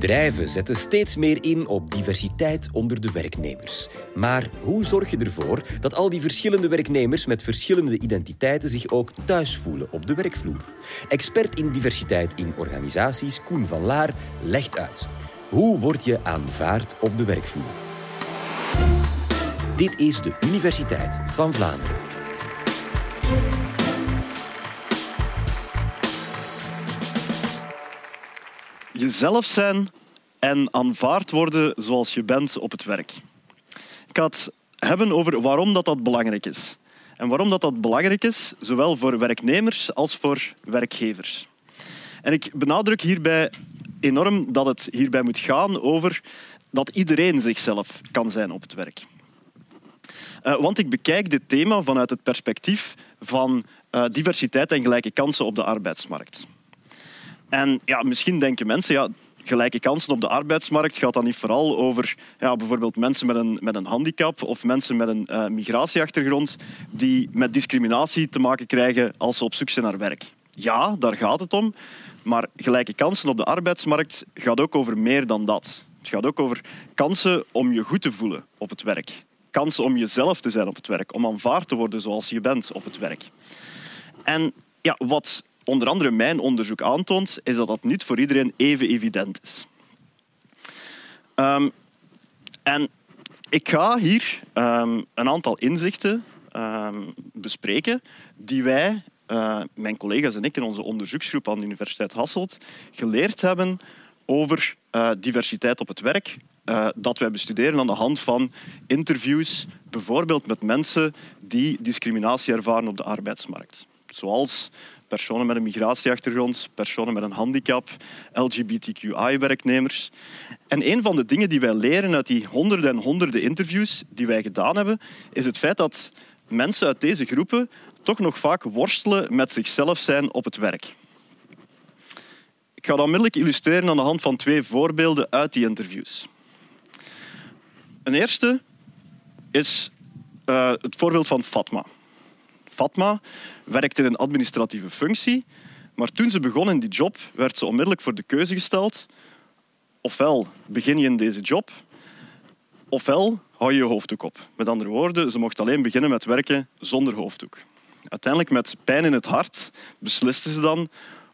Bedrijven zetten steeds meer in op diversiteit onder de werknemers. Maar hoe zorg je ervoor dat al die verschillende werknemers met verschillende identiteiten zich ook thuis voelen op de werkvloer? Expert in diversiteit in organisaties, Koen van Laar, legt uit. Hoe word je aanvaard op de werkvloer? Dit is de Universiteit van Vlaanderen. Jezelf zijn en aanvaard worden zoals je bent op het werk. Ik ga het hebben over waarom dat, dat belangrijk is. En waarom dat, dat belangrijk is, zowel voor werknemers als voor werkgevers. En ik benadruk hierbij enorm dat het hierbij moet gaan over dat iedereen zichzelf kan zijn op het werk. Uh, want ik bekijk dit thema vanuit het perspectief van uh, diversiteit en gelijke kansen op de arbeidsmarkt. En ja, misschien denken mensen, ja, gelijke kansen op de arbeidsmarkt gaat dan niet vooral over ja, bijvoorbeeld mensen met een, met een handicap of mensen met een uh, migratieachtergrond die met discriminatie te maken krijgen als ze op zoek zijn naar werk. Ja, daar gaat het om. Maar gelijke kansen op de arbeidsmarkt gaat ook over meer dan dat. Het gaat ook over kansen om je goed te voelen op het werk. Kansen om jezelf te zijn op het werk. Om aanvaard te worden zoals je bent op het werk. En ja, wat onder andere mijn onderzoek aantoont, is dat dat niet voor iedereen even evident is. Um, en ik ga hier um, een aantal inzichten um, bespreken die wij, uh, mijn collega's en ik in onze onderzoeksgroep aan de Universiteit Hasselt, geleerd hebben over uh, diversiteit op het werk, uh, dat wij bestuderen aan de hand van interviews, bijvoorbeeld met mensen die discriminatie ervaren op de arbeidsmarkt. Zoals personen met een migratieachtergrond, personen met een handicap, LGBTQI-werknemers. En een van de dingen die wij leren uit die honderden en honderden interviews die wij gedaan hebben, is het feit dat mensen uit deze groepen toch nog vaak worstelen met zichzelf zijn op het werk. Ik ga dat onmiddellijk illustreren aan de hand van twee voorbeelden uit die interviews. Een eerste is uh, het voorbeeld van Fatma. Fatma werkte in een administratieve functie, maar toen ze begon in die job werd ze onmiddellijk voor de keuze gesteld ofwel begin je in deze job, ofwel hou je je hoofddoek op. Met andere woorden, ze mocht alleen beginnen met werken zonder hoofddoek. Uiteindelijk, met pijn in het hart, besliste ze dan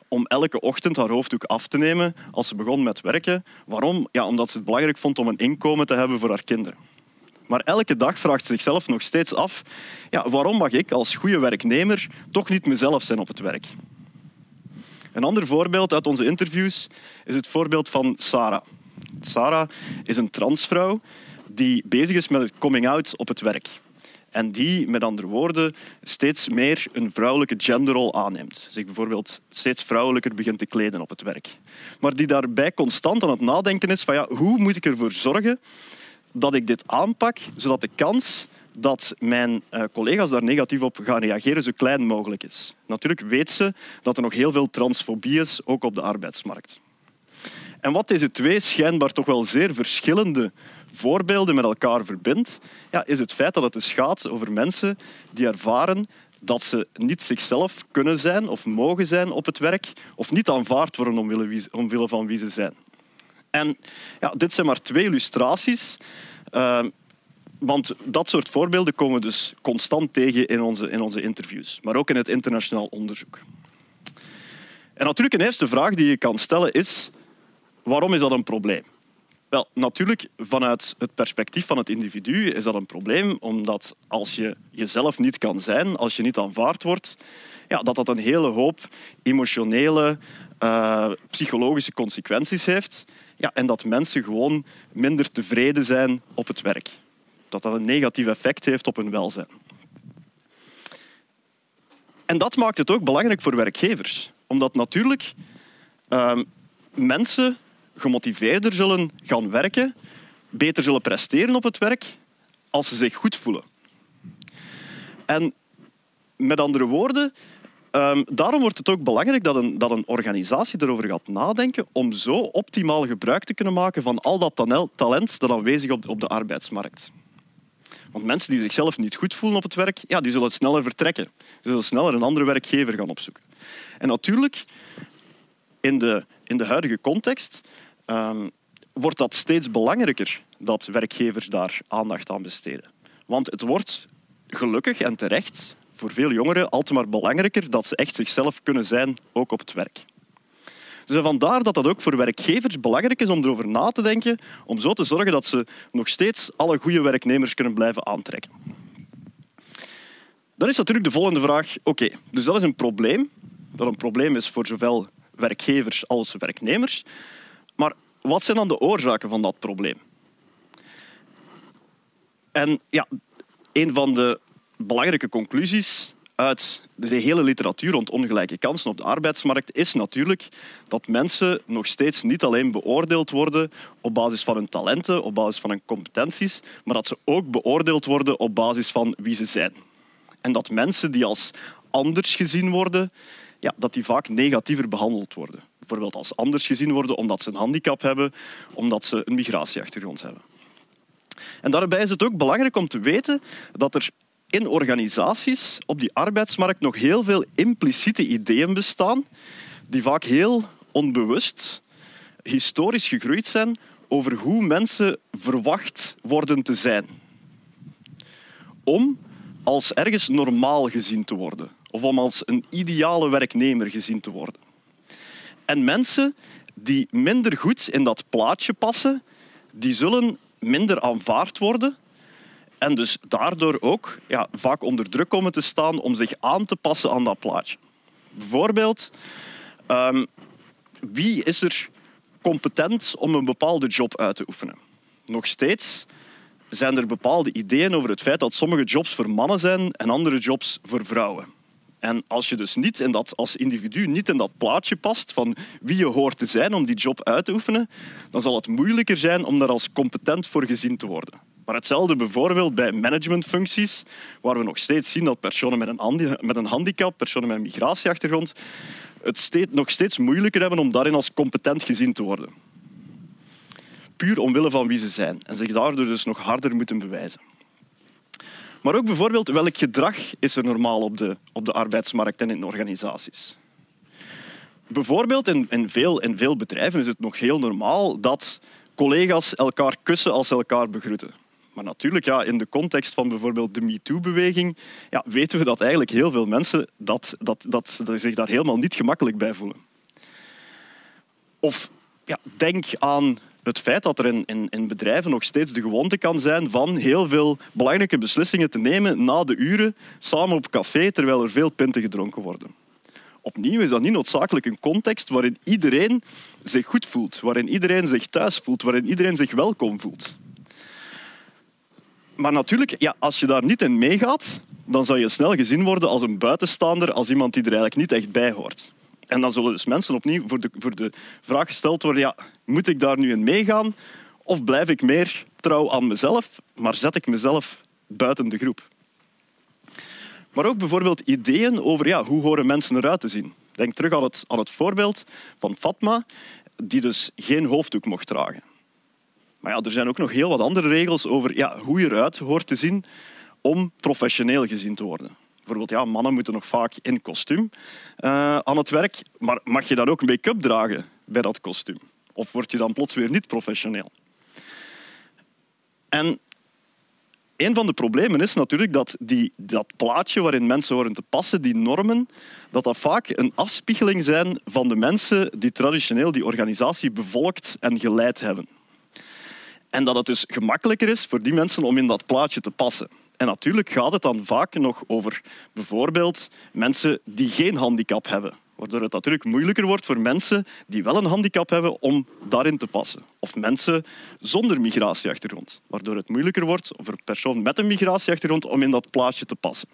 om elke ochtend haar hoofddoek af te nemen als ze begon met werken. Waarom? Ja, omdat ze het belangrijk vond om een inkomen te hebben voor haar kinderen. Maar elke dag vraagt ze zichzelf nog steeds af, ja, waarom mag ik als goede werknemer toch niet mezelf zijn op het werk? Een ander voorbeeld uit onze interviews is het voorbeeld van Sarah. Sarah is een transvrouw die bezig is met het coming out op het werk. En die, met andere woorden, steeds meer een vrouwelijke genderrol aanneemt. Zich bijvoorbeeld steeds vrouwelijker begint te kleden op het werk. Maar die daarbij constant aan het nadenken is van ja, hoe moet ik ervoor zorgen dat ik dit aanpak, zodat de kans dat mijn uh, collega's daar negatief op gaan reageren zo klein mogelijk is. Natuurlijk weet ze dat er nog heel veel transfobie is, ook op de arbeidsmarkt. En wat deze twee schijnbaar toch wel zeer verschillende voorbeelden met elkaar verbindt, ja, is het feit dat het dus gaat over mensen die ervaren dat ze niet zichzelf kunnen zijn of mogen zijn op het werk of niet aanvaard worden omwille, omwille van wie ze zijn. En ja, dit zijn maar twee illustraties. Uh, want dat soort voorbeelden komen we dus constant tegen in onze, in onze interviews, maar ook in het internationaal onderzoek. En natuurlijk een eerste vraag die je kan stellen is, waarom is dat een probleem? Wel, natuurlijk, vanuit het perspectief van het individu is dat een probleem, omdat als je jezelf niet kan zijn, als je niet aanvaard wordt, ja, dat dat een hele hoop emotionele, uh, psychologische consequenties heeft. Ja, en dat mensen gewoon minder tevreden zijn op het werk. Dat dat een negatief effect heeft op hun welzijn. En dat maakt het ook belangrijk voor werkgevers. Omdat natuurlijk uh, mensen gemotiveerder zullen gaan werken, beter zullen presteren op het werk, als ze zich goed voelen. En met andere woorden, Um, daarom wordt het ook belangrijk dat een, dat een organisatie erover gaat nadenken om zo optimaal gebruik te kunnen maken van al dat talent dat aanwezig op op de arbeidsmarkt. Want mensen die zichzelf niet goed voelen op het werk, ja, die zullen sneller vertrekken. Ze zullen sneller een andere werkgever gaan opzoeken. En natuurlijk, in de, in de huidige context um, wordt dat steeds belangrijker dat werkgevers daar aandacht aan besteden. Want het wordt gelukkig en terecht voor veel jongeren altijd maar belangrijker dat ze echt zichzelf kunnen zijn, ook op het werk. Dus vandaar dat dat ook voor werkgevers belangrijk is om erover na te denken, om zo te zorgen dat ze nog steeds alle goede werknemers kunnen blijven aantrekken. Dan is natuurlijk de volgende vraag, oké, dus dat is een probleem, dat een probleem is voor zowel werkgevers als werknemers. Maar wat zijn dan de oorzaken van dat probleem? En ja, een van de belangrijke conclusies uit de hele literatuur rond ongelijke kansen op de arbeidsmarkt is natuurlijk dat mensen nog steeds niet alleen beoordeeld worden op basis van hun talenten, op basis van hun competenties, maar dat ze ook beoordeeld worden op basis van wie ze zijn. En dat mensen die als anders gezien worden, ja, dat die vaak negatiever behandeld worden. Bijvoorbeeld als anders gezien worden omdat ze een handicap hebben, omdat ze een migratieachtergrond hebben. En daarbij is het ook belangrijk om te weten dat er in organisaties op die arbeidsmarkt nog heel veel impliciete ideeën bestaan, die vaak heel onbewust, historisch gegroeid zijn over hoe mensen verwacht worden te zijn. Om als ergens normaal gezien te worden, of om als een ideale werknemer gezien te worden. En mensen die minder goed in dat plaatje passen, die zullen minder aanvaard worden en dus daardoor ook ja, vaak onder druk komen te staan om zich aan te passen aan dat plaatje. Bijvoorbeeld, um, wie is er competent om een bepaalde job uit te oefenen? Nog steeds zijn er bepaalde ideeën over het feit dat sommige jobs voor mannen zijn en andere jobs voor vrouwen. En als je dus niet in dat, als individu niet in dat plaatje past van wie je hoort te zijn om die job uit te oefenen, dan zal het moeilijker zijn om daar als competent voor gezien te worden. Maar hetzelfde bijvoorbeeld bij managementfuncties, waar we nog steeds zien dat personen met een, met een handicap, personen met een migratieachtergrond, het steeds, nog steeds moeilijker hebben om daarin als competent gezien te worden. Puur omwille van wie ze zijn en zich daardoor dus nog harder moeten bewijzen. Maar ook bijvoorbeeld welk gedrag is er normaal op de, op de arbeidsmarkt en in organisaties. Bijvoorbeeld in, in, veel, in veel bedrijven is het nog heel normaal dat collega's elkaar kussen als ze elkaar begroeten. Maar natuurlijk, ja, in de context van bijvoorbeeld de MeToo-beweging, ja, weten we dat eigenlijk heel veel mensen dat, dat, dat, dat zich daar helemaal niet gemakkelijk bij voelen. Of ja, denk aan het feit dat er in, in, in, bedrijven nog steeds de gewoonte kan zijn van heel veel belangrijke beslissingen te nemen na de uren samen op café terwijl er veel pinten gedronken worden. Opnieuw is dat niet noodzakelijk een context waarin iedereen zich goed voelt, waarin iedereen zich thuis voelt, waarin iedereen zich welkom voelt. Maar natuurlijk, ja, als je daar niet in meegaat, dan zal je snel gezien worden als een buitenstaander, als iemand die er eigenlijk niet echt bij hoort. En dan zullen dus mensen opnieuw voor de, voor de vraag gesteld worden, ja, moet ik daar nu in meegaan of blijf ik meer trouw aan mezelf, maar zet ik mezelf buiten de groep? Maar ook bijvoorbeeld ideeën over ja, hoe horen mensen eruit te zien. Denk terug aan het, aan het voorbeeld van Fatma, die dus geen hoofddoek mocht dragen. Maar er zijn ook nog heel wat andere regels over ja, hoe je eruit hoort te zien om professioneel gezien te worden. Bijvoorbeeld, ja, mannen moeten nog vaak in kostuum uh, aan het werk, maar mag je dan ook make-up dragen bij dat kostuum? Of word je dan plots weer niet professioneel? En een van de problemen is natuurlijk dat die, dat plaatje waarin mensen horen te passen, die normen, dat dat vaak een afspiegeling zijn van de mensen die traditioneel die organisatie bevolkt en geleid hebben. En dat het dus gemakkelijker is voor die mensen om in dat plaatje te passen. En natuurlijk gaat het dan vaak nog over bijvoorbeeld mensen die geen handicap hebben. Waardoor het natuurlijk moeilijker wordt voor mensen die wel een handicap hebben om daarin te passen. Of mensen zonder migratieachtergrond. Waardoor het moeilijker wordt voor een persoon met een migratieachtergrond om in dat plaatje te passen.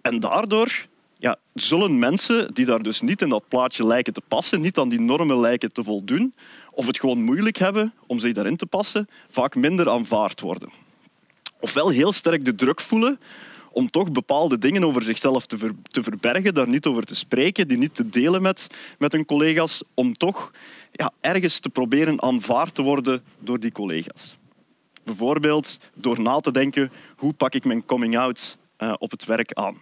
En daardoor ja, zullen mensen die daar dus niet in dat plaatje lijken te passen, niet aan die normen lijken te voldoen, of het gewoon moeilijk hebben om zich daarin te passen, vaak minder aanvaard worden. Ofwel heel sterk de druk voelen om toch bepaalde dingen over zichzelf te, te verbergen, daar niet over te spreken, die niet te delen met, met hun collega's, om toch ja, ergens te proberen aanvaard te worden door die collega's. Bijvoorbeeld door na te denken, hoe pak ik mijn coming-out uh, op het werk aan?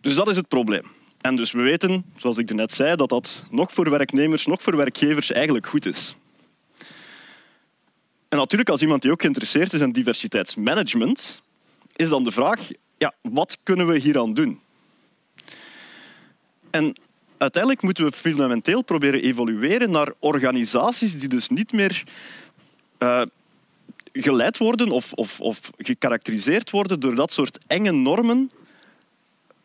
Dus dat is het probleem. En dus we weten, zoals ik net zei, dat dat nog voor werknemers, nog voor werkgevers eigenlijk goed is. En natuurlijk, als iemand die ook geïnteresseerd is in diversiteitsmanagement, is dan de vraag, ja, wat kunnen we hieraan doen? En uiteindelijk moeten we fundamenteel proberen evolueren naar organisaties die dus niet meer uh, geleid worden of, of, of gekarakteriseerd worden door dat soort enge normen,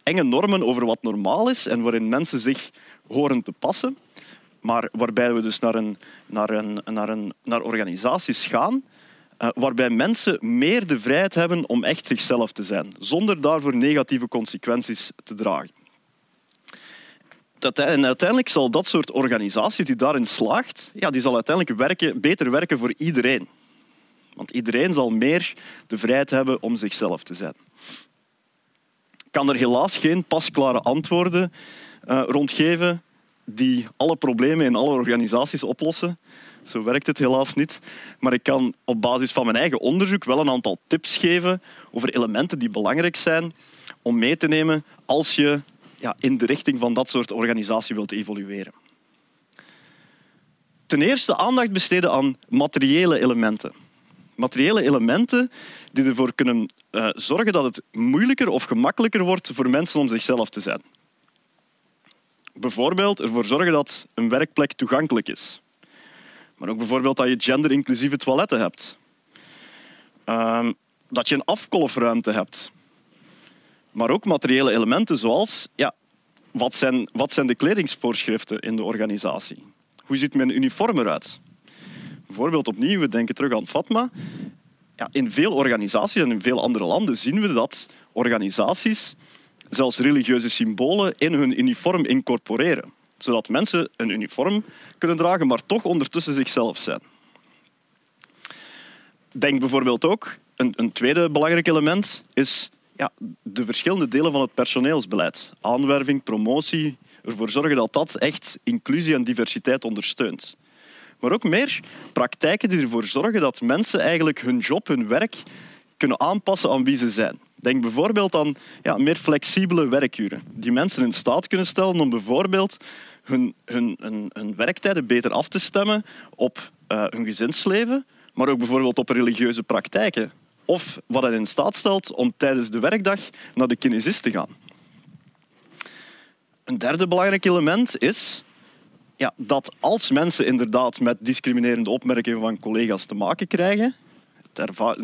enge normen over wat normaal is en waarin mensen zich horen te passen, maar waarbij we dus naar, een, naar, een, naar, een, naar organisaties gaan uh, waarbij mensen meer de vrijheid hebben om echt zichzelf te zijn, zonder daarvoor negatieve consequenties te dragen. En uiteindelijk zal dat soort organisatie die daarin slaagt, ja, die zal uiteindelijk werken, beter werken voor iedereen. Want iedereen zal meer de vrijheid hebben om zichzelf te zijn. Ik kan er helaas geen pasklare antwoorden uh, rond geven die alle problemen in alle organisaties oplossen. Zo werkt het helaas niet. Maar ik kan op basis van mijn eigen onderzoek wel een aantal tips geven over elementen die belangrijk zijn om mee te nemen als je ja, in de richting van dat soort organisatie wilt evolueren. Ten eerste aandacht besteden aan materiële elementen. Materiële elementen die ervoor kunnen uh, zorgen dat het moeilijker of gemakkelijker wordt voor mensen om zichzelf te zijn. Bijvoorbeeld ervoor zorgen dat een werkplek toegankelijk is. Maar ook bijvoorbeeld dat je genderinclusieve toiletten hebt. Uh, dat je een afkolfruimte hebt. Maar ook materiële elementen zoals ja, wat, zijn, wat zijn de kledingsvoorschriften in de organisatie? Hoe ziet mijn uniform eruit? Bijvoorbeeld opnieuw, we denken terug aan Fatma. Ja, in veel organisaties en in veel andere landen zien we dat organisaties zelfs religieuze symbolen in hun uniform incorporeren. Zodat mensen een uniform kunnen dragen, maar toch ondertussen zichzelf zijn. Denk bijvoorbeeld ook, een, een tweede belangrijk element is ja, de verschillende delen van het personeelsbeleid. Aanwerving, promotie, ervoor zorgen dat dat echt inclusie en diversiteit ondersteunt. Maar ook meer praktijken die ervoor zorgen dat mensen eigenlijk hun job, hun werk kunnen aanpassen aan wie ze zijn. Denk bijvoorbeeld aan ja, meer flexibele werkuren, die mensen in staat kunnen stellen om bijvoorbeeld hun, hun, werktijden beter af te stemmen op uh, hun gezinsleven, maar ook bijvoorbeeld op religieuze praktijken. Of wat hen in staat stelt om tijdens de werkdag naar de kinesist te gaan. Een derde belangrijk element is ja, dat als mensen inderdaad met discriminerende opmerkingen van collega's te maken krijgen,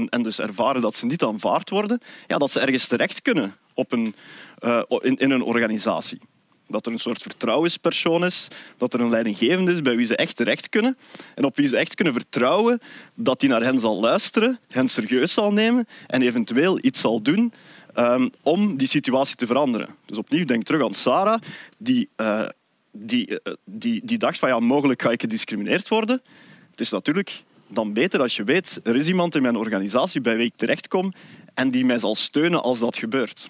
en dus ervaren dat ze niet aanvaard worden, ja, dat ze ergens terecht kunnen op een, uh, in, een organisatie. Dat er een soort vertrouwenspersoon is, dat er een leidinggevende is bij wie ze echt terecht kunnen en op wie ze echt kunnen vertrouwen dat die naar hen zal luisteren, hen serieus zal nemen en eventueel iets zal doen um, om die situatie te veranderen. Dus opnieuw, denk terug aan Sarah, die, uh, die, uh, die, die dacht van ja, mogelijk ga ik gediscrimineerd worden. Het is natuurlijk dan beter als je weet, er is iemand in mijn organisatie bij wie ik terechtkom en die mij zal steunen als dat gebeurt.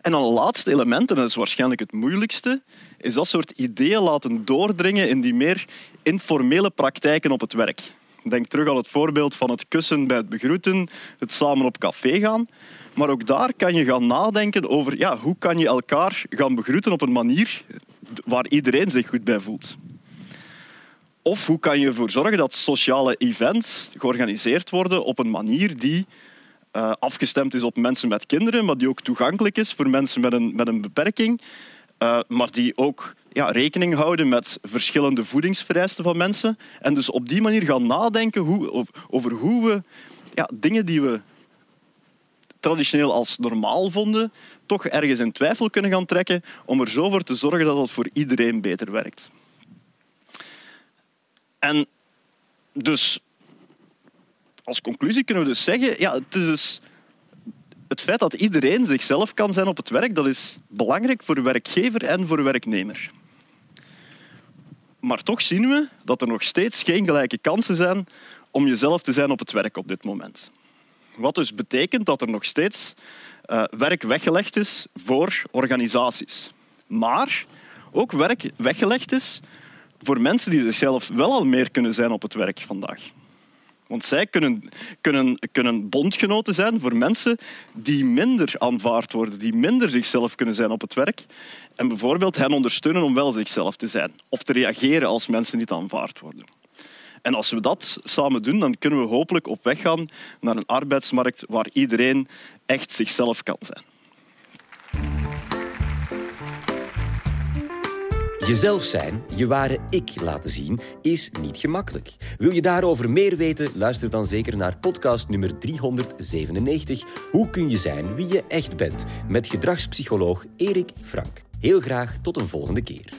En dan het laatste element, en dat is waarschijnlijk het moeilijkste, is dat soort ideeën laten doordringen in die meer informele praktijken op het werk. Denk terug aan het voorbeeld van het kussen bij het begroeten, het samen op café gaan. Maar ook daar kan je gaan nadenken over ja, hoe kan je elkaar gaan begroeten op een manier waar iedereen zich goed bij voelt. Of hoe kan je ervoor zorgen dat sociale events georganiseerd worden op een manier die uh, afgestemd is op mensen met kinderen, maar die ook toegankelijk is voor mensen met een, met een beperking, uh, maar die ook ja, rekening houden met verschillende voedingsvereisten van mensen. En dus op die manier gaan nadenken hoe, over hoe we ja, dingen die we traditioneel als normaal vonden, toch ergens in twijfel kunnen gaan trekken om er zo voor te zorgen dat het voor iedereen beter werkt. En dus als conclusie kunnen we dus zeggen, ja, het is dus het feit dat iedereen zichzelf kan zijn op het werk, dat is belangrijk voor werkgever en voor werknemer. Maar toch zien we dat er nog steeds geen gelijke kansen zijn om jezelf te zijn op het werk op dit moment. Wat dus betekent dat er nog steeds uh, werk weggelegd is voor organisaties. Maar ook werk weggelegd is voor mensen die zichzelf wel al meer kunnen zijn op het werk vandaag. Want zij kunnen, kunnen, kunnen bondgenoten zijn voor mensen die minder aanvaard worden, die minder zichzelf kunnen zijn op het werk. En bijvoorbeeld hen ondersteunen om wel zichzelf te zijn. Of te reageren als mensen niet aanvaard worden. En als we dat samen doen, dan kunnen we hopelijk op weg gaan naar een arbeidsmarkt waar iedereen echt zichzelf kan zijn. Jezelf zijn, je ware ik laten zien, is niet gemakkelijk. Wil je daarover meer weten? Luister dan zeker naar podcast nummer 397. Hoe kun je zijn wie je echt bent? Met gedragspsycholoog Erik Frank. Heel graag tot een volgende keer.